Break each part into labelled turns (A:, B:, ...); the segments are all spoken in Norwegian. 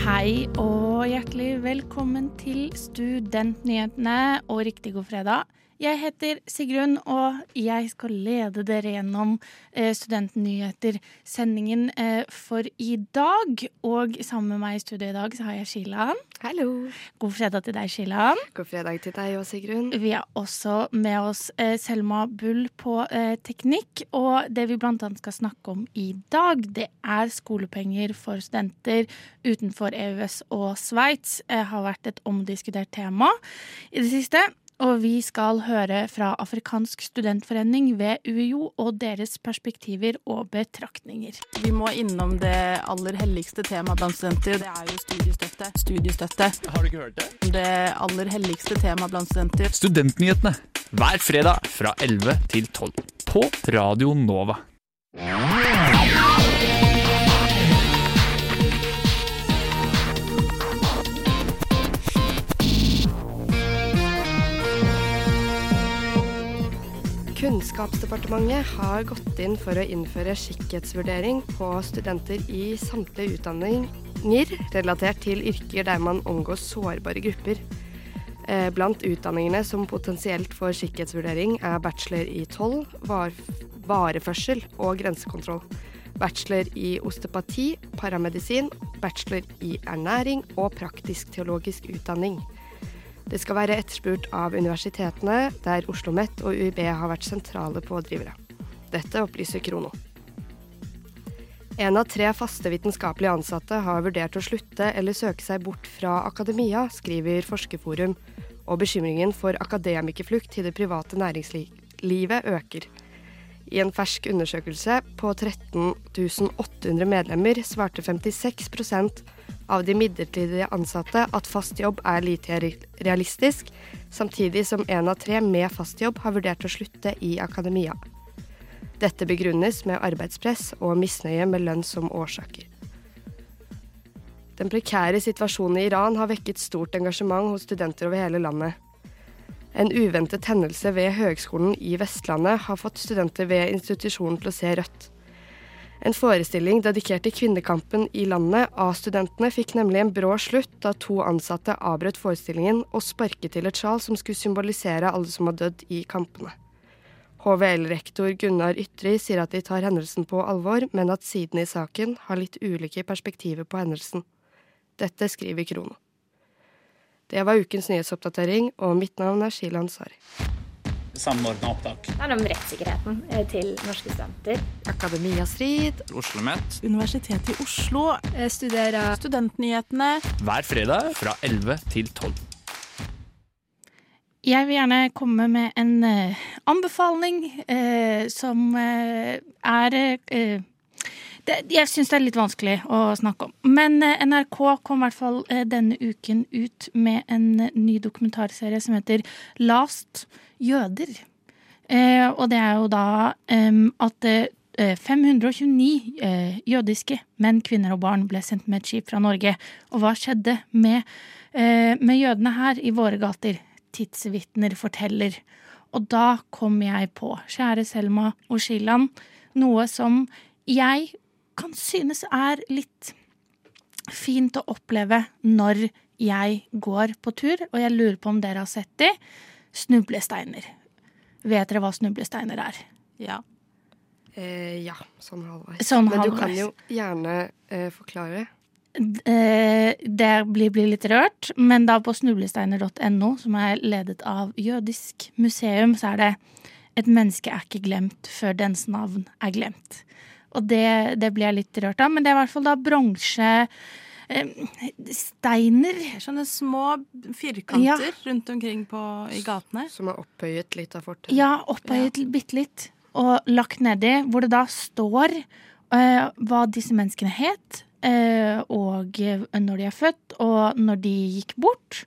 A: Hei og hjertelig velkommen til Studentnyhetene og riktig god fredag. Jeg heter Sigrun, og jeg skal lede dere gjennom eh, Studentnyheter-sendingen eh, for i dag. Og sammen med meg i studio i dag så har jeg Shilan.
B: Hallo.
A: God fredag til deg, Shilan.
B: God fredag til deg og Sigrun.
A: Vi har også med oss eh, Selma Bull på teknikk. Og det vi blant annet skal snakke om i dag, det er skolepenger for studenter utenfor EØS og Sveits. Har vært et omdiskutert tema i det siste. Og vi skal høre fra Afrikansk studentforening ved UiO og deres perspektiver og betraktninger.
C: Vi må innom det aller helligste temaet blant studenter. Det er jo studiestøtte. Studiestøtte.
D: Har du ikke hørt det?
C: Det aller helligste temaet blant studenter.
D: Studentnyhetene hver fredag fra 11 til 12 på Radio Nova.
B: Kunnskapsdepartementet har gått inn for å innføre skikkhetsvurdering på studenter i samtlige utdanninger relatert til yrker der man omgås sårbare grupper. Eh, Blant utdanningene som potensielt får skikkhetsvurdering, er bachelor i toll, vareførsel og grensekontroll. Bachelor i osteopati, paramedisin, bachelor i ernæring og praktisk-teologisk utdanning. Det skal være etterspurt av universitetene, der Oslo OsloMet og UiB har vært sentrale pådrivere. Dette opplyser Krono. En av tre faste vitenskapelige ansatte har vurdert å slutte eller søke seg bort fra akademia, skriver Forskerforum, og bekymringen for akademikerflukt til det private næringslivet øker. I en fersk undersøkelse på 13 800 medlemmer svarte 56 av de midlertidig ansatte at fast jobb er lite realistisk, samtidig som én av tre med fast jobb har vurdert å slutte i akademia. Dette begrunnes med arbeidspress og misnøye med lønn som årsaker. Den prekære situasjonen i Iran har vekket stort engasjement hos studenter over hele landet. En uventet hendelse ved Høgskolen i Vestlandet har fått studenter ved institusjonen til å se rødt. En forestilling dedikert til kvinnekampen i landet av studentene fikk nemlig en brå slutt da to ansatte avbrøt forestillingen og sparket til et sjal som skulle symbolisere alle som har dødd i kampene. HVL-rektor Gunnar Ytri sier at de tar hendelsen på alvor, men at sidene i saken har litt ulike perspektiver på hendelsen. Dette skriver Krono. Det var ukens nyhetsoppdatering, og mitt navn er Sheila Sari
E: samordna opptak.
F: Det er om rettssikkerheten eh, til norske studenter.
B: Akademia
D: Strid. OsloMet.
C: Universitetet i Oslo.
F: Studerer
C: Studentnyhetene.
D: Hver fredag fra 11 til 12.
A: Jeg vil gjerne komme med en uh, anbefaling eh, som er er det, Jeg syns det er litt vanskelig å snakke om. Men NRK kom i hvert fall denne uken ut med en ny dokumentarserie som heter Last jøder. og det er jo da at 529 jødiske menn, kvinner og barn ble sendt med et skip fra Norge. Og hva skjedde med, med jødene her i våre gater? tidsvitner forteller. Og da kom jeg på, kjære Selma og Shilan, noe som jeg kan synes er litt fint å oppleve når jeg går på tur, og jeg lurer på om dere har sett de. Snublesteiner. Vet dere hva snublesteiner er?
C: Ja.
B: Eh, ja, sånn halvveis.
A: Sånn
B: Men du kan jo gjerne eh, forklare.
A: Eh, det blir, blir, litt rørt, men da på snublesteiner.no, som er ledet av Jødisk museum, så er det 'Et menneske er ikke glemt før dens navn er glemt'. Og det, det blir jeg litt rørt av, men det er i hvert fall da bronse... Eh, steiner.
C: Sånne små firkanter
A: Ja.
C: rundt omkring på, i gatene.
B: Som er opphøyet litt av fortauet.
A: Ja, opphøyet bitte litt. Og lagt nedi, hvor det da står uh, hva disse menneskene het, uh, og når de er født, og når de gikk bort.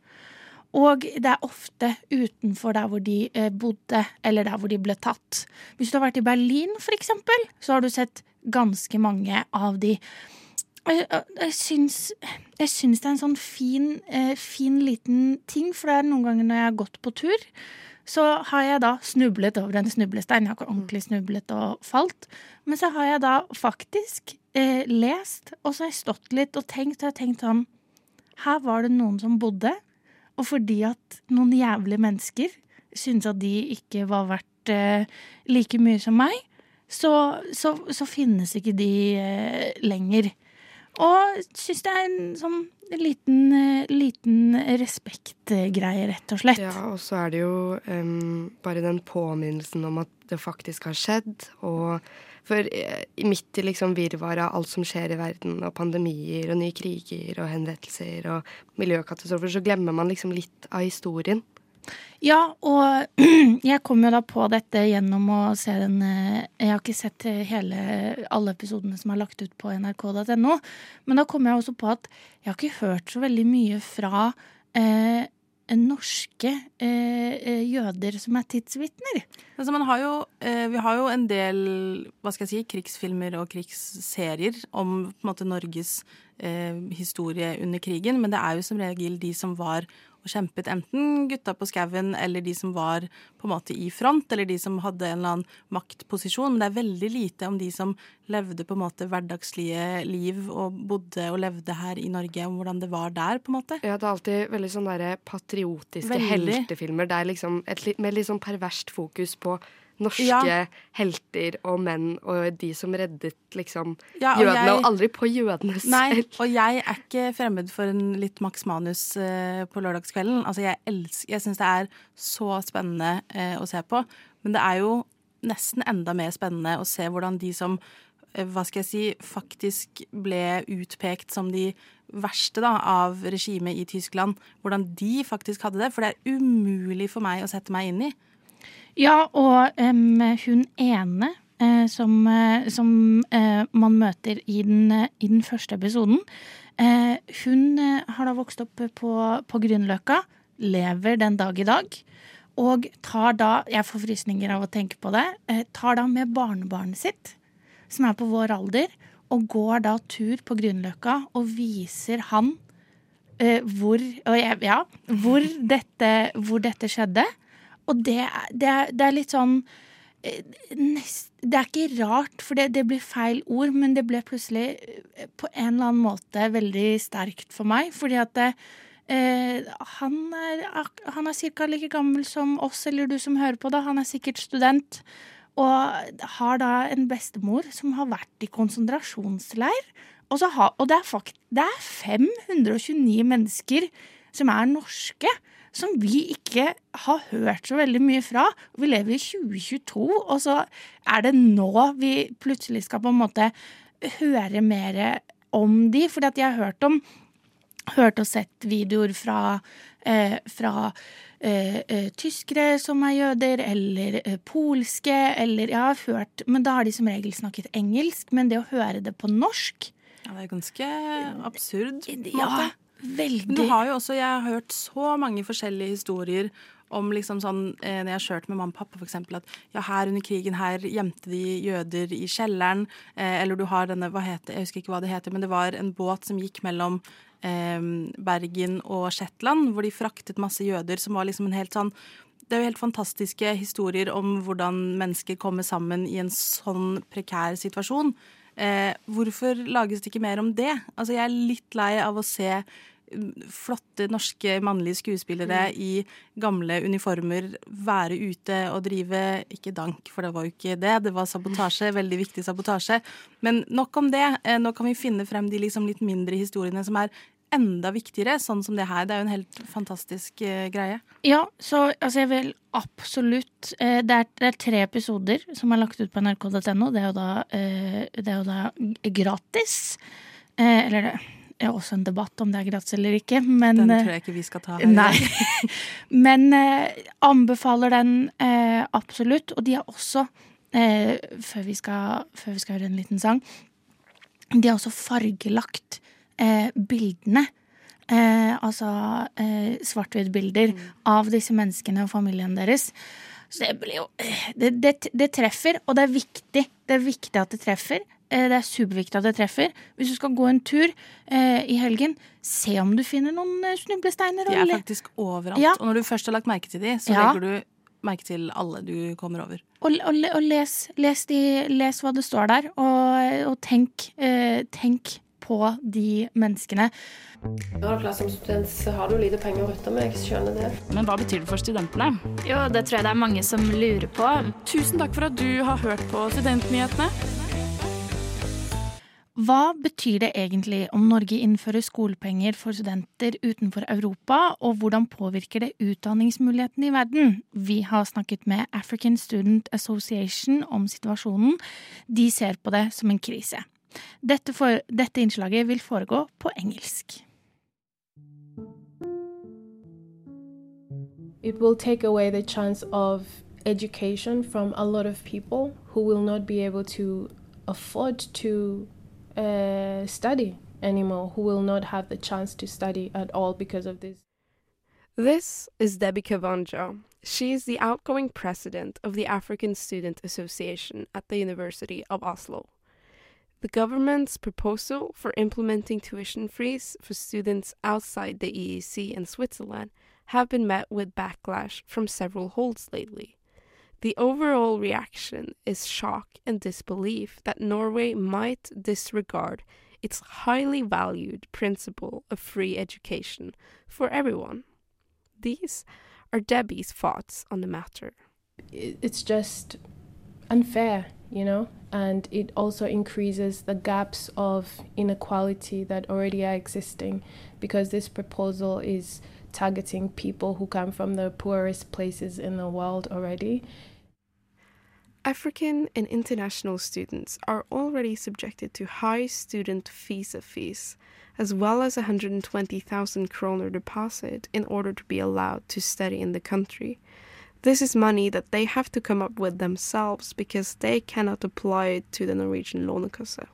A: Og det er ofte utenfor der hvor de bodde, eller der hvor de ble tatt. Hvis du har vært i Berlin, for eksempel, så har du sett ganske mange av de jeg, jeg, syns, jeg syns det er en sånn fin, eh, fin liten ting, for det er noen ganger når jeg har gått på tur, så har jeg da snublet over en snublestein. Jeg har ikke ordentlig snublet og falt. Men så har jeg da faktisk eh, lest, og så har jeg stått litt og tenkt, og jeg har tenkt sånn Her var det noen som bodde, og fordi at noen jævlige mennesker syntes at de ikke var verdt eh, like mye som meg, så, så, så finnes ikke de eh, lenger. Og syns det er en sånn liten, eh, liten respektgreie, rett og slett.
B: Ja, og så er det jo um, bare den påminnelsen om at det faktisk har skjedd. Og for uh, midt i liksom virvaret av alt som skjer i verden, og pandemier og nye kriger og henrettelser og miljøkatastrofer, så glemmer man liksom litt av historien.
A: Ja, og jeg kom jo da på dette gjennom å se den eh, Jeg har ikke sett hele, alle episodene som er lagt ut på nrk.no, men da kom jeg også på at jeg har ikke hørt så veldig mye fra eh, norske eh, eh jøder som er tidsvitner.
C: Altså, har jo, eh, vi har jo en del hva skal jeg si, krigsfilmer og krigsserier om måte Norges eh, historie under krigen, men det er jo som regel de som var og kjempet, enten gutta på skauen eller de som var på en måte i front, eller de som hadde en eller annen maktposisjon. Men det er veldig lite om de som levde på en måte hverdagslige liv og bodde og levde her i Norge, om hvordan det var der, på en måte.
B: Ja, det er alltid veldig sånne patriotiske veldig. heltefilmer. Det er liksom et, med litt sånn perverst fokus på norske ja. helter og menn og de som reddet liksom ja, og jødene, jeg, og aldri på jødene selv.
C: Nei, og jeg er ikke fremmed for en litt Max Manus uh, på lørdagskvelden. Altså, jeg elsker Jeg syns det er så spennende uh, å se på. Men det er jo nesten enda mer spennende å se hvordan de som uh, hva skal jeg si, faktisk ble utpekt som de verste da, av regimet i Tyskland, hvordan de faktisk hadde det. For det er umulig for meg å sette meg inn i.
A: Ja, og um, hun ene uh, som, uh, som uh, man møter i den, i den første episoden, hun har da vokst opp på, på Grünerløkka, lever den dag i dag. Og tar da, jeg får frysninger av å tenke på det, tar da med barnebarnet sitt, som er på vår alder, og går da tur på Grünerløkka og viser han hvor, ja, hvor, dette, hvor dette skjedde. Og det, det, det er litt sånn eh, Det er ikke rart, for det, det, blir feil ord, men det ble plutselig eh, på en eller annen måte veldig sterkt for meg. Fordi at det, eh, han er, han er ca. like gammel som oss eller du som hører på. da. Han er sikkert student. Og har da en bestemor som har vært i konsentrasjonsleir. Og, har, og det, er fakt, det er 529 mennesker som er norske som vi ikke har hørt så veldig mye fra. Vi lever i 2022, og så er det nå vi plutselig skal på en måte høre mer om de. Fordi at jeg har hørt om Hørt og sett videoer fra, eh, fra eh, eh, tyskere som er jøder, eller eh, polske, eller Jeg har hørt Men da har de som regel snakket engelsk. Men det å høre det på norsk
C: ja, Det er ganske absurd. på en
A: ja, måte. Veldig.
C: Du har jo også, Jeg har hørt så mange forskjellige historier om liksom sånn, eh, når jeg har kjørt med mamma og pappa, eksempel, at ja, her under krigen her gjemte de jøder i kjelleren. Eh, eller du har denne, hva heter, jeg husker ikke hva det heter, men det var en båt som gikk mellom eh, Bergen og Shetland, hvor de fraktet masse jøder, som var liksom en helt sånn det er jo helt fantastiske historier om hvordan mennesker kommer sammen i en sånn prekær situasjon. Eh, hvorfor lages det ikke mer om det? Altså, jeg er litt lei av å se flotte norske mannlige skuespillere mm. i gamle uniformer være ute og drive Ikke dank, for det var jo ikke det. Det var sabotasje. Veldig viktig sabotasje. Men nok om det. Eh, nå kan vi finne frem de liksom litt mindre historiene som er enda viktigere, sånn som det her. Det er jo en helt fantastisk uh, greie.
A: Ja, så altså, jeg vil absolutt uh, det, er, det, er, tre episoder som er lagt ut på nrk.no. Det, uh, det, er jo da gratis. eller det er også en debatt om det er gratis eller ikke, men
C: Den tror jeg ikke vi skal ta her.
A: Nei. men eh, anbefaler den eh, absolutt. Og de har også, eh, før, vi skal, før, vi skal, høre en liten sang, de har også fargelagt eh, bildene. Eh, altså eh, svart-hvitt-bilder mm. av disse menneskene og familien deres. Så det blir jo det, det, det, treffer, og det er viktig. Det er viktig at det treffer. Eh, det er superviktig at det treffer. Hvis du skal gå en tur eh, i helgen, se om du finner noen eh, snublesteiner.
C: De er
A: eller-
C: faktisk overalt.
A: Ja.
C: Og når du først har lagt merke til de, så
A: Ja.
C: legger du merke til alle du kommer over.
A: Og, og, og les, les, de, les hva det står der, og, og tenk, eh, tenk på de menneskene.
G: Ja, klart, som student så har du lite penger å rutte med, jeg skjønner det.
H: Men hva betyr det for studentene?
F: Jo, det tror jeg det er mange som lurer på.
H: Tusen takk for at du har hørt på Studentnyhetene.
A: Hva betyr det egentlig om Norge innfører skolepenger for studenter utenfor Europa, og hvordan påvirker det utdanningsmulighetene i verden? Vi har snakket med African Student Association om situasjonen. De ser på det som en krise. Dette, for, dette innslaget vil foregå på engelsk.
I: It will take away the chance of education from a lot of people who will not be able to afford to uh, study anymore, who will not have the chance to study at all because of this.
J: This is Debbie Kavanja. She is the outgoing president of the African Student Association at the University of Oslo. The government's proposal for implementing tuition freeze for students outside the EEC and Switzerland have been met with backlash from several holds lately. The overall reaction is shock and disbelief that Norway might disregard its highly valued principle of free education for everyone. These are Debbie's thoughts on the matter.
I: It's just unfair, you know, and it also increases the gaps of inequality that already are existing because this proposal is targeting people who come from the poorest places in the world already.
J: African and international students are already subjected to high student visa fees, as well as a 120,000 kroner deposit in order to be allowed to study in the country. This is money that they have to come up with themselves because they cannot apply it to the Norwegian Lånekasse.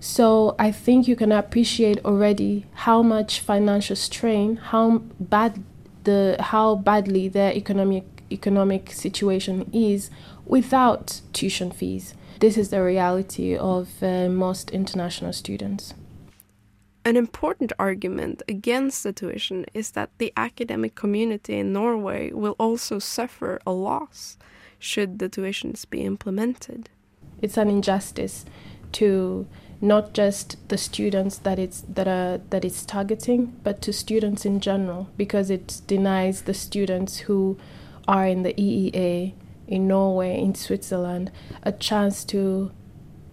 I: So I think you can appreciate already how much financial strain, how bad the how badly their economic economic situation is without tuition fees. This is the reality of uh, most international students.
J: An important argument against the tuition is that the academic community in Norway will also suffer a loss should the tuitions be implemented.
I: It's an injustice to not just the students that it's that are that it's targeting, but to students in general, because it denies the students who are in the EEA, in Norway, in Switzerland, a chance to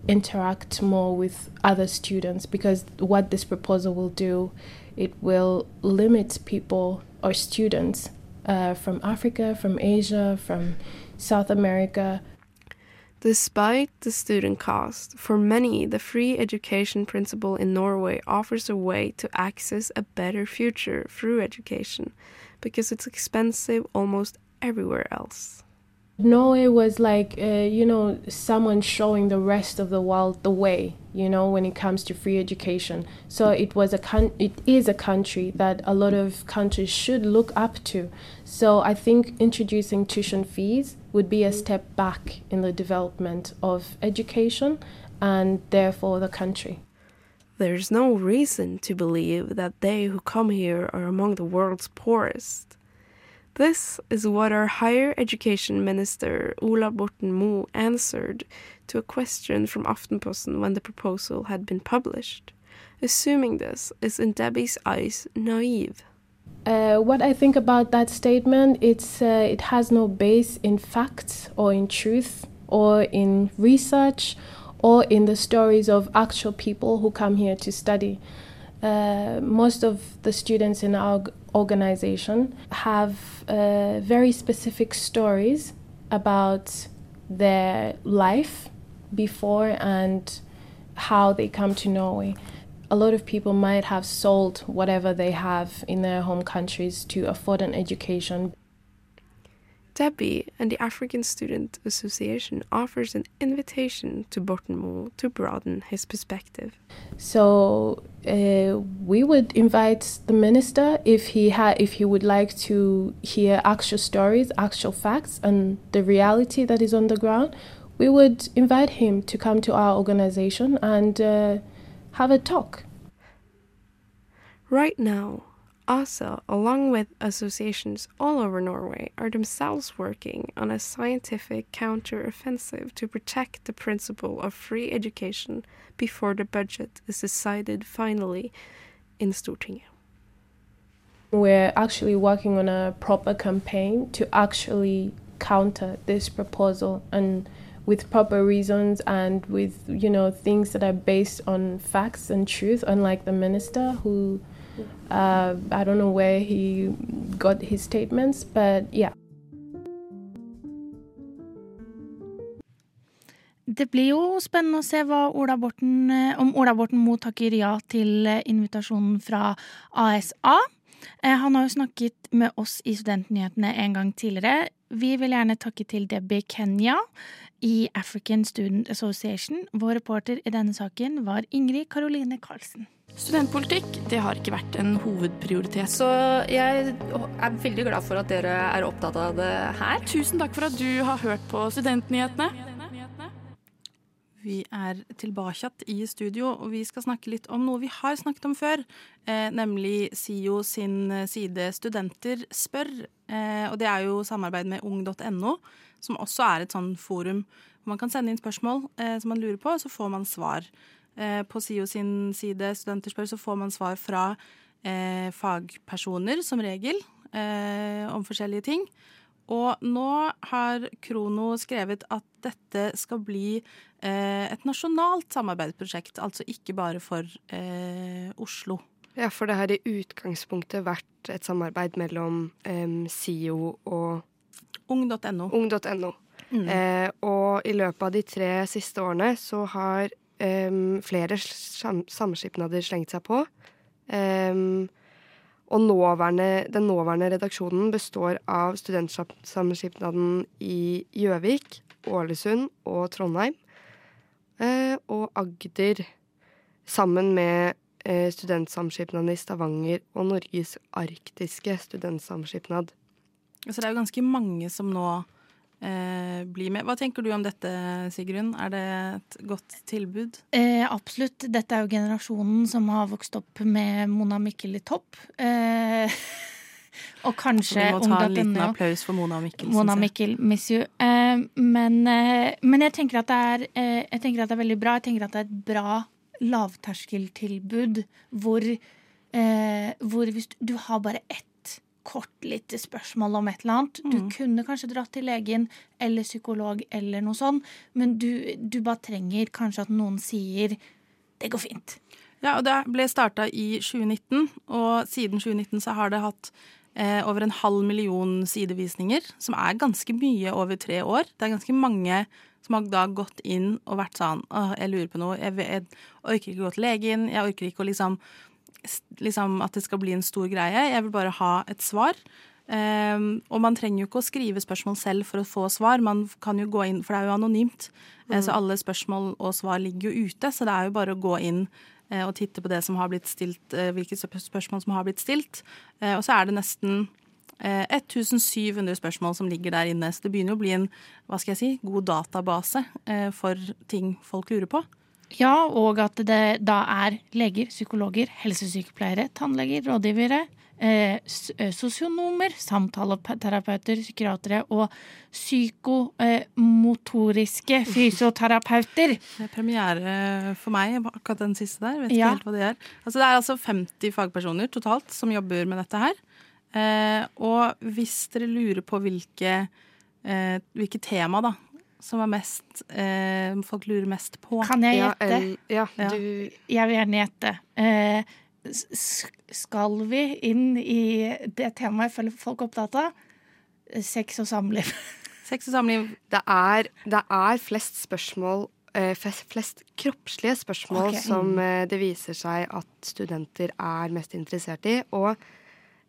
I: interact more with other students because what this proposal will do it will limit people or students uh, from africa from asia from south america
J: Despite the student cost, for many, the free education principle in Norway offers a way to access a better future through education because it's expensive almost everywhere else.
I: Norway was like, uh, you know, someone showing the rest of the world the way, you know, when it comes to free education. So it was a con- it is a country that a lot of countries should look up to. So I think introducing tuition fees would be a step back in the development of education and therefore the country.
J: There's no reason to believe that they who come here are among the world's poorest. This is what our higher education minister Ola Borten Moe answered to a question from Aftenposten when the proposal had been published. Assuming this is in Debbie's eyes naive.
I: Uh, what I think about that statement, it's uh, it has no base in facts or in truth or in research or in the stories of actual people who come here to study. Uh, most of the students in our organization have uh, very specific stories about their life before and how they come to Norway. A lot of people might have sold whatever they have in their home countries to afford an education.
J: Debbie and the African Student Association offers an invitation to Borten to broaden his perspective.
I: So uh, we would invite the minister if he had if he would like to hear actual stories, actual facts, and the reality that is on the ground. we would invite him to come to our organization and uh, have a talk.
B: Right now, ASA, along with associations all over Norway, are themselves working on a scientific counter-offensive to protect the principle of free education before the budget is decided finally in Stortinget.
I: We're actually working on a proper campaign to actually counter this proposal and with proper reasons and with you know things that are based on facts and truth unlike the minister who uh, i don't know where he got his statements but yeah
A: Det blir jo spennende å se Ola Borten, om Ola Borten Moe takker ja til invitasjonen fra ASA. Han har jo snakket med oss i Studentnyhetene en gang tidligere. Vi vil gjerne takke til Debbie Kenya i African Student Association. Vår reporter i denne saken var Ingrid Karoline Karlsen.
H: Studentpolitikk det har ikke vært en hovedprioritet.
K: Så jeg er veldig glad for at dere er opptatt av det her.
H: Tusen takk for at du har hørt på Studentnyhetene.
C: Vi er tilbake i studio, og vi skal snakke litt om noe vi har snakket om før. Eh, nemlig SIO sin side Studenter spør. Eh, og det er jo samarbeid med ung.no, som også er et sånn forum hvor man kan sende inn spørsmål eh, som man lurer på, og så får man svar. Eh, på SIO sin side Studenter spør så får man svar fra eh, fagpersoner, som regel, eh, om forskjellige ting. Og nå har Krono skrevet at dette skal bli eh, et nasjonalt samarbeidsprosjekt, altså ikke bare for eh, Oslo.
B: Ja, for det har i utgangspunktet vært et samarbeid mellom um, SIO og
C: Ung.no.
B: Ung.no. Mm. Eh, og i løpet av de tre siste årene så har um, flere sam samskipnader slengt seg på. Um, og nåværende, den nåværende redaksjonen består av studentsamskipnaden i Gjøvik, Ålesund og Trondheim. Uh, og Agder, sammen med uh, studentsamskipnaden i Stavanger og Norges arktiske studentsamskipnad.
C: Så det er jo ganske mange som nå eh, bli med. Hva tenker du om dette, Sigrun? Er det et godt tilbud?
A: Eh, absolutt. Dette er jo generasjonen som har vokst opp med Mona Mikkel i topp. Eh, og kanskje
C: Vi må ta en liten applaus for Mona Mikkel.
A: Mona Mikkel, miss you. Eh, men, eh, men jeg, tenker at det er, eh, jeg tenker at det er veldig bra. Jeg tenker at det er et bra lavterskeltilbud hvor, hvor hvis du, du har bare ett kort lite spørsmål om et eller annet. Du mm. kunne kanskje dratt til legen eller psykolog eller noe sånt, men du, du, bare trenger kanskje at noen sier 'det går fint'.
C: Ja, og det ble starta i 2019, og siden 2019 så har det hatt eh, over en halv million sidevisninger, som er ganske mye over tre år. Det er ganske mange som har da gått inn og vært sånn Åh, jeg lurer på noe, jeg, jeg orker ikke å gå til legen, jeg orker ikke å liksom liksom, at det skal bli en stor greie. Jeg vil bare ha et svar. Um, og man trenger jo ikke å skrive spørsmål selv for å få svar. Man kan jo gå inn, For det er jo anonymt, eh, mm. så alle spørsmål og svar ligger jo ute. Så det er jo bare å gå inn uh, og titte på det som har blitt stilt, uh, hvilke spørsmål som har blitt stilt. Uh, og så er det nesten 1700 spørsmål som ligger der inne. Så det begynner jo å bli en hva skal jeg si, god database for ting folk lurer på.
A: Ja, og at det da er leger, psykologer, helsesykepleiere, tannleger, rådgivere, eh, eh sosionomer, samtaleterapeuter, psykiatere og psykomotoriske eh, fysioterapeuter.
C: Det er premiere for meg, akkurat den siste der. Vet ikke ja. helt hva det er. Altså, det er altså 50 fagpersoner totalt som jobber med dette her. Eh, og hvis dere lurer på hvilke, eh, hvilke tema da, som er mest eh, folk lurer mest på.
A: Kan jeg gjette?
B: Ja, ja, du
A: Jeg vil gjerne gjette. Eh, skal vi inn i det temaet jeg føler folk er opptatt av? Sex og samliv.
C: Sex og samliv.
B: Det er, det er flest spørsmål eh, flest kroppslige spørsmål okay. som eh, det viser seg at studenter er mest interessert i. Og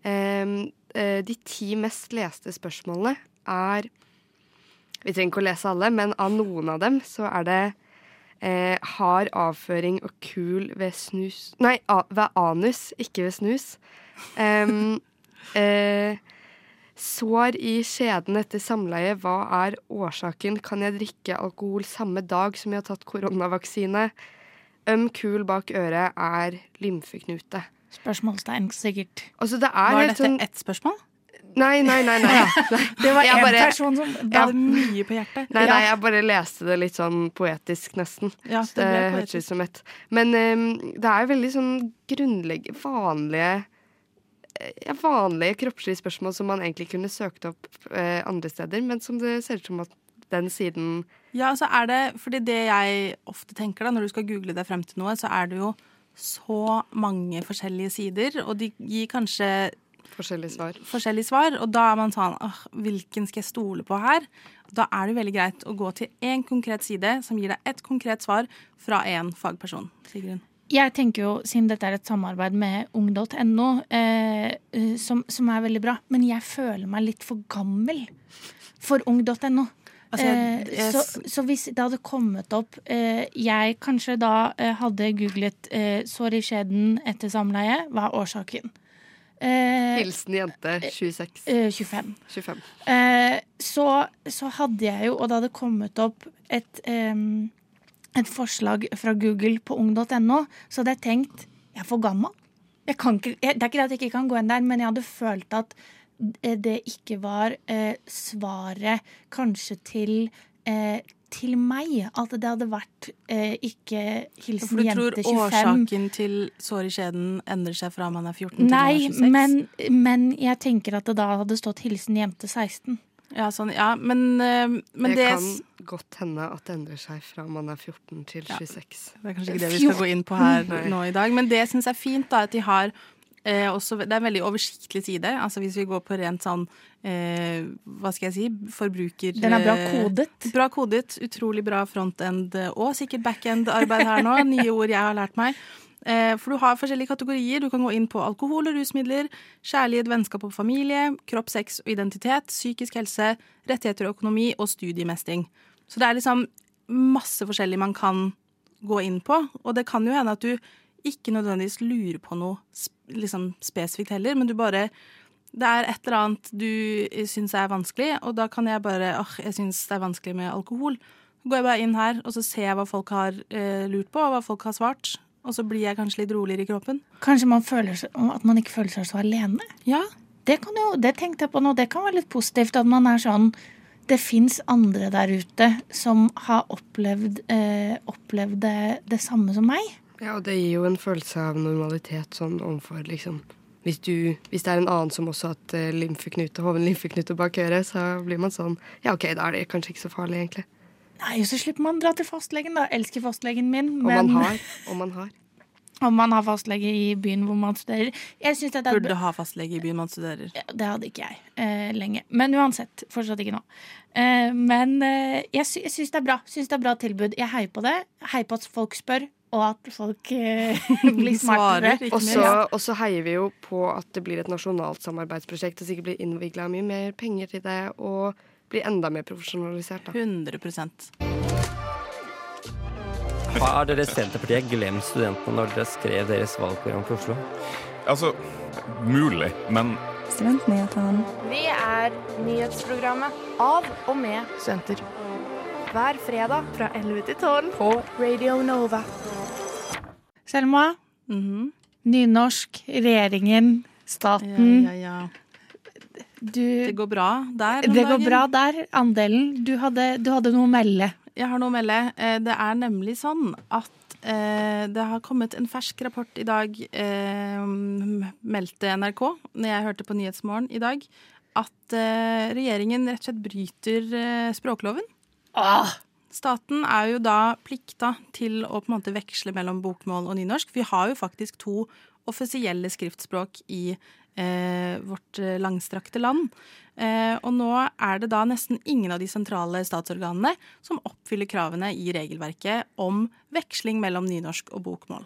B: ehm, eh, de ti mest leste spørsmålene er vi trenger ikke å lese alle, men av noen av dem så er det eh, hard avføring og kul ved snus Nei, a, ved anus, ikke ved snus. Um, eh, Sår i skjeden etter samleie, hva er årsaken? Kan jeg drikke alkohol samme dag som jeg har tatt koronavaksine? Øm kul bak øret er lymfeknute.
A: Spørsmålstegn, sikkert.
B: Altså, det er
C: Var dette
B: sånn
C: ett spørsmål?
B: Nei, nei, nei. nei. nei.
A: Det var
B: én
A: en person som
C: hadde mye på hjertet.
B: Nei, nei, jeg bare leste det litt sånn poetisk, nesten.
C: Ja,
B: Det,
C: det
B: hørtes ut som et Men um, det er jo veldig sånn grunnlegg... Vanlige ja, vanlige kroppslige spørsmål som man egentlig kunne søkt opp eh, andre steder, men som det ser ut som at den siden
C: Ja, altså er det Fordi det jeg ofte tenker da, når du skal google deg frem til noe, så er det jo så mange forskjellige sider, og de gir kanskje
B: Forskjellige svar.
C: forskjellige svar, og da er man sånn åh, hvilken skal jeg stole på her? Da er det veldig greit å gå til én konkret side som gir deg ett konkret svar fra én fagperson. Sigrun.
A: Jeg tenker jo, Siden dette er et samarbeid med ung.no, eh, eh, som, som er veldig bra, men jeg føler meg litt for gammel for ung.no.
C: Altså,
A: eh, så, så hvis det hadde kommet opp eh, Jeg kanskje da eh, hadde googlet eh, 'sår i skjeden etter samleie'. Hva er årsaken? Eh,
B: Hilsen jente 26.
A: eh, 25.
B: 25.
A: Eh, så, så hadde jeg jo, og det hadde kommet opp et, et forslag fra Google på ung.no, så hadde jeg tenkt jeg er for gammel. Jeg kan ikke, jeg, det er ikke det at jeg ikke kan gå inn der, men jeg hadde følt at eh, det ikke var eh, svaret kanskje til eh, til meg. At det hadde vært eh, ikke hilsen jente 25'.
C: For du tror
A: 25.
C: årsaken til sår i skjeden endrer seg fra man er 14 til man
A: Nei,
C: er 26?
A: men, men jeg tenker at det da hadde stått hilsen jente 16.
C: Ja, sånn, ja men, eh, men
B: det,
C: det,
B: kan godt hende at det endrer seg fra man er 14 til 26.
C: Det er kanskje ikke det vi skal gå inn på her nå i dag. Men det jeg er fint, da, at de har eh, også Det er en veldig oversiktlig side. Altså Hvis vi går på rent sånn eh, Hva skal jeg si? Forbruker...
A: Den er bra
C: eh,
A: kodet.
C: Bra kodet. Utrolig bra frontend eh, og sikkert backend-arbeid her nå. Nye ord jeg har lært meg. Eh, For du har forskjellige kategorier. Du kan gå inn på alkohol og rusmidler, kjærlighet, vennskap og familie, kropp, sex og identitet, psykisk helse, rettigheter og økonomi og studiemestring. Så det er liksom masse forskjellig man kan gå inn på. Og det kan jo hende at du ikke nødvendigvis lurer på noe liksom spesifikt heller, men du bare det er et eller annet du syns er vanskelig, og da kan jeg bare åh, jeg syns det er vanskelig med alkohol. Så går jeg bare inn her, og så ser jeg hva folk har eh, lurt på, og hva folk har svart. Og så blir jeg kanskje litt roligere i kroppen.
A: Kanskje man føler seg, at man ikke føler seg så alene.
C: Ja.
A: Det, kan jo, det tenkte jeg på nå. Det kan være litt positivt at man er sånn Det fins andre der ute som har opplevd, eh, opplevd det, det samme som meg.
B: Ja, og det gir jo en følelse av normalitet sånn overfor liksom hvis, du, hvis det er en annen som også har hatt eh, lymfeknute, hoven lymfeknute bak øret, så blir man sånn Ja, OK, da er det kanskje ikke så farlig, egentlig.
A: Nei, Så slipper man dra til fastlegen, da. Elsker fastlegen min.
B: Om
A: Men
B: man har. Om man har.
A: om man har fastlege i byen hvor man studerer. Jeg synes er
C: Burde ha fastlege i byen man studerer.
A: Det hadde ikke jeg eh, lenge. Men uansett, fortsatt ikke nå. Eh, men eh, jeg, sy jeg syns det er bra. Synes det er bra tilbud. Jeg heier på det. Heier på at folk spør, og at folk eh, blir smartere.
B: Og så
A: Ja.
B: og så heier vi jo på at det blir et nasjonalt samarbeidsprosjekt, og sikkert blir innvikla mye mer penger til det, og blir enda mer profesjonalisert. da.
C: 100
L: Har dere Senterpartiet glemt studentene når dere skrev deres valgprogram for Oslo?
M: Altså, mulig, men
N: Studentnyhetene.
O: Vi er nyhetsprogrammet av og med studenter. Hver fredag fra 11 til 12 på Radio Nova.
A: Selma.
C: Mhm.
A: Nynorsk, regjeringen, staten.
C: Ja, ja, ja.
A: Du,
C: Det går bra der
A: det går bra der. Andelen. Du hadde, du hadde noe å melde.
C: Jeg har noe å melde. Eh, Det er nemlig sånn at eh, det har kommet en fersk rapport i dag, eh, meldte NRK, når jeg hørte på Nyhetsmorgen i dag, at regjeringen rett og slett bryter språkloven. språkloven. Staten er jo da plikta til å på en måte veksle mellom bokmål og nynorsk. Vi har jo faktisk to offisielle skriftspråk i eh, vårt eh, langstrakte land. Eh, og nå er det da nesten ingen av de sentrale statsorganene som oppfyller kravene i regelverket om veksling mellom nynorsk og bokmål.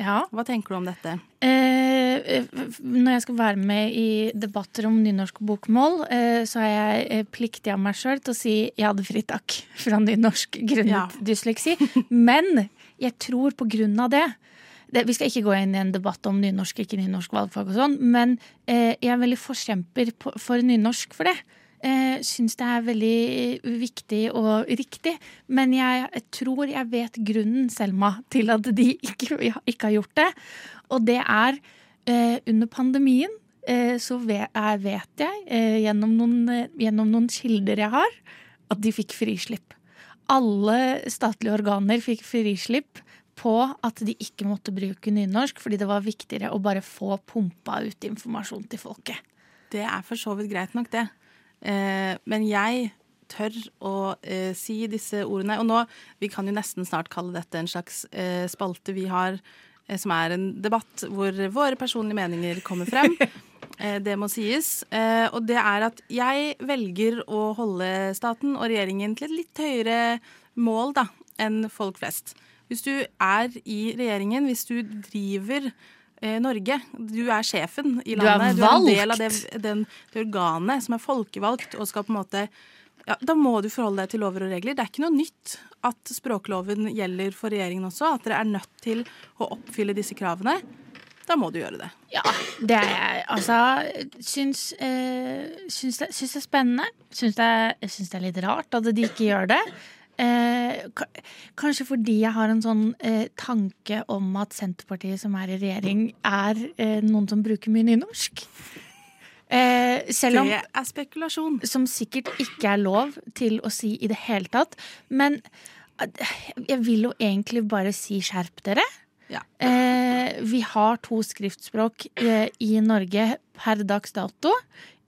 A: Ja.
C: Hva tenker du om dette?
A: Eh, når jeg skal være med i debatter om nynorsk og bokmål, eh, så er jeg eh, pliktig av meg sjøl til å si jeg hadde fritak fra nynorsk grunnet
C: Ja.
A: dysleksi. Men jeg tror på grunn av det det, Vi skal ikke gå inn i en debatt om nynorsk ikke nynorsk valgfag og sånn, men eh, jeg er veldig forkjemper på, for nynorsk for det. Eh, Syns det er veldig viktig og riktig. Men jeg, tror jeg vet grunnen, Selma, til at de ikke, ikke har gjort det. Og det er eh, under pandemien eh, så vet, vet jeg, eh, gjennom noen, eh, gjennom noen kilder jeg har, at de fikk frislipp. Alle statlige organer fikk frislipp på at de ikke måtte bruke nynorsk, fordi det var viktigere å bare få pumpa ut informasjon til folket.
C: Det er for så vidt greit nok, det. Eh, men jeg tør å eh, si disse ordene. Og nå, vi kan jo nesten snart kalle dette en slags eh, spalte vi har, som er en debatt hvor våre personlige meninger kommer frem. Eh, det må sies. Eh, og det er at jeg velger å holde staten og regjeringen til et litt høyere mål da, enn folk flest. Hvis du er i regjeringen, hvis du driver Norge, du er sjefen i
A: Du er
C: landet, du er, en del av det, den, det organet som er folkevalgt og skal på en måte ja, Da må du forholde deg til lover og regler. Det er ikke noe nytt at språkloven gjelder for regjeringen også, at dere er nødt til å oppfylle disse kravene. Da må du gjøre det.
A: Ja, det er jeg. Altså, syns, øh, syns, det, syns det er spennende. Syns det, syns det er litt rart at de ikke gjør det. Eh, kanskje fordi jeg har en sånn eh, tanke om at Senterpartiet som er i regjering, er eh, noen som bruker mye nynorsk. Eh, selv om
C: Det er spekulasjon.
A: Som sikkert ikke er lov til å si i det hele tatt. Men jeg vil jo egentlig bare si skjerp dere. Eh, vi har to skriftspråk i Norge per dags dato.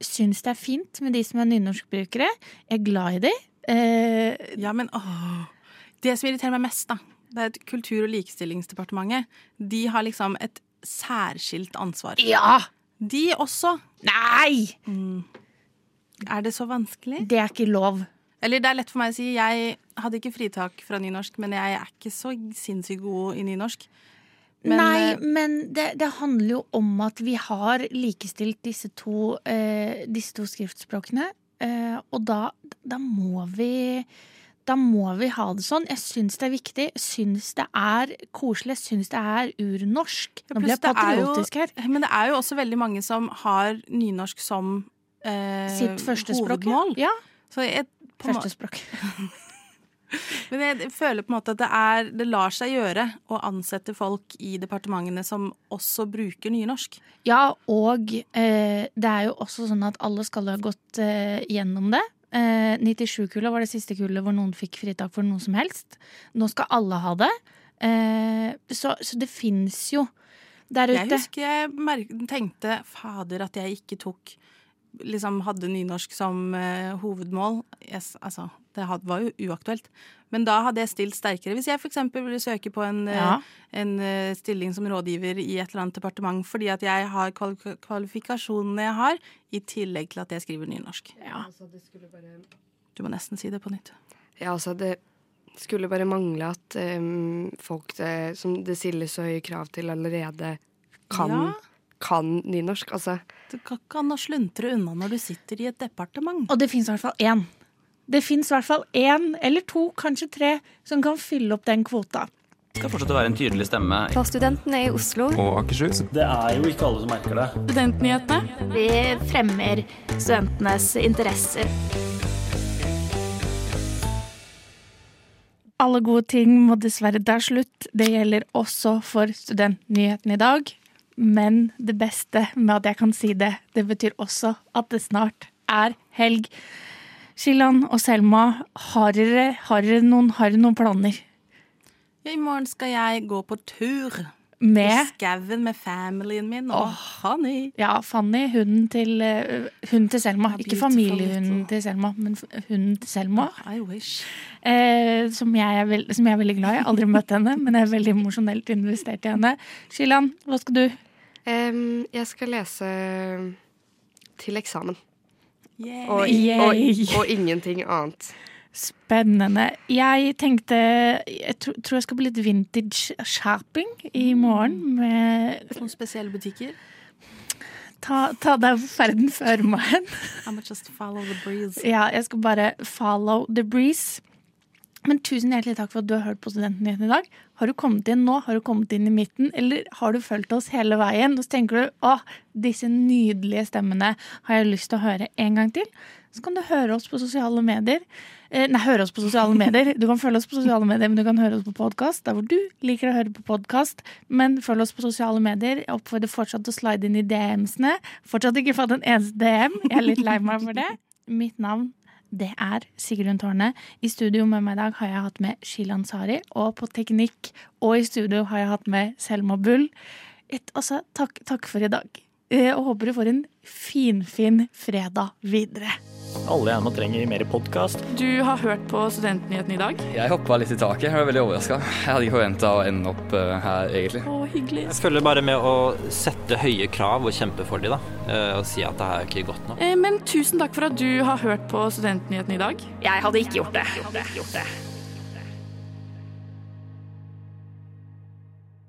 A: Syns det er fint med de som er nynorskbrukere. Jeg er glad i de. Eh,
C: Ja, men åh. Det som irriterer meg mest, da, det er at Kultur- og likestillingsdepartementet de har liksom et særskilt ansvar.
A: Ja!
C: De også.
A: Nei!
C: Er det så vanskelig?
A: Det er ikke lov.
C: Eller det er lett for meg å si. Jeg hadde ikke fritak fra nynorsk, men jeg er ikke så sinnssykt god i nynorsk. Men,
A: Nei,
C: eh,
A: men det, det handler jo om at vi har likestilt disse to, eh, disse to skriftspråkene. Eh, og da, da må vi da må vi ha det sånn. Jeg syns det er viktig. Syns det er koselig. Syns det er urnorsk. Nå blir jeg patriotisk her.
C: Men det er jo også veldig mange som har nynorsk som eh,
A: Sitt førstespråk.
C: hovedmål.
A: Ja.
C: Så jeg,
A: Førstespråk.
C: Men jeg føler på en måte at det, er, det lar seg gjøre å ansette folk i departementene som også bruker nynorsk.
A: Ja, og eh, det er jo også sånn at alle skal ha gått eh, gjennom det. Eh, 97-kullet var det siste kullet hvor noen fikk fritak for noe som helst. Nå skal alle ha det. Eh, så, så det fins jo der ute.
C: Jeg husker jeg tenkte fader at jeg ikke tok Liksom hadde nynorsk som uh, hovedmål. Yes, altså, det had, var jo uaktuelt. Men da hadde jeg stilt sterkere. Hvis jeg f.eks. ville søke på en, eh,
A: Ja.
C: en uh, stilling som rådgiver i et eller annet departement fordi at jeg har kval kvalifikasjonene jeg har, i tillegg til at jeg skriver nynorsk. Du må nesten si det på nytt.
B: Ja, altså, det skulle bare mangle at um, folk det, som det stilles så høye krav til allerede, kan,
C: Ja.
B: Kan nynorsk. Altså,
C: Du kan ikke an å sluntre unna når du sitter i et departement.
A: Og det fins i hvert fall én. Det fins i hvert fall én eller to, kanskje tre, som kan fylle opp den kvota.
N: Det skal fortsette å være en tydelig stemme.
P: For studentene i Oslo.
N: Og Akershus.
E: Det er jo ikke alle som merker det.
F: Studentnyhetene. Vi fremmer studentenes interesser.
A: Alle gode ting må dessverre ta slutt. Det gjelder også for studentnyheten i dag. Men det beste med at jeg kan si det, det betyr også at det snart er helg. Shilan og Selma, har dere, har dere noen, har dere noen planer?
C: I morgen skal jeg gå på tur.
A: Med?
C: I skauen med familien min og Honey.
A: Ja, Fanny, hunden til, eh, hunden til Selma. Ikke familiehunden til Selma, men hunden til Selma.
C: I wish.
A: Eh, som, jeg er som jeg er veldig glad i. Jeg har aldri møtt henne, men jeg er veldig emosjonelt investert i henne. Shilan, hva skal du?
B: Em, jeg skal lese til eksamen.
C: Yay.
B: Og, og, og ingenting annet.
A: Spennende. Jeg tenkte Jeg tro, tror jeg skal bli litt vintage shopping i morgen. Med
C: Noen spesielle butikker.
A: ta, ta deg ferden før meg.
C: I must just follow the breeze.
A: Ja, jeg skal bare follow the breeze. Men tusen hjertelig takk for at du har hørt på Studentnyhetene i dag. Har du kommet inn nå? Har du kommet inn i midten? Eller har du fulgt oss hele veien? Og så tenker du å, disse nydelige stemmene har jeg lyst til å høre en gang til. Så kan du høre oss på sosiale medier. Eh, nei, høre oss på sosiale medier. Du kan følge oss på sosiale medier, men du kan høre oss på podkast. Der hvor du liker å høre på podkast. Men følg oss på sosiale medier. Jeg oppfordrer fortsatt å slide inn i DM-ene. Fortsatt ikke fått en eneste DM. Jeg er litt lei meg for det. Mitt navn det er Sigrun Tårne. I studio med meg i dag har jeg hatt med Shilan Sari. Og på teknikk og i studio har jeg hatt med Selma Bull. Et, altså, takk, takk for i dag. Eh, og håper du får en finfin fin fredag videre.
E: Alle gjerne trenger mer podkast.
H: Du har hørt på Studentnyhetene i dag?
P: Jeg hoppa litt i taket. Jeg var veldig overraska. Jeg hadde ikke forventa å ende opp uh, her, egentlig.
H: Å, hyggelig.
L: Jeg følger bare med å sette høye krav og kjempe for dem, da. Uh, og si at det er ikke godt nok.
H: Eh, men tusen takk for at du har hørt på Studentnyhetene i dag.
O: Jeg hadde ikke gjort det. Hadde ikke Gjort det.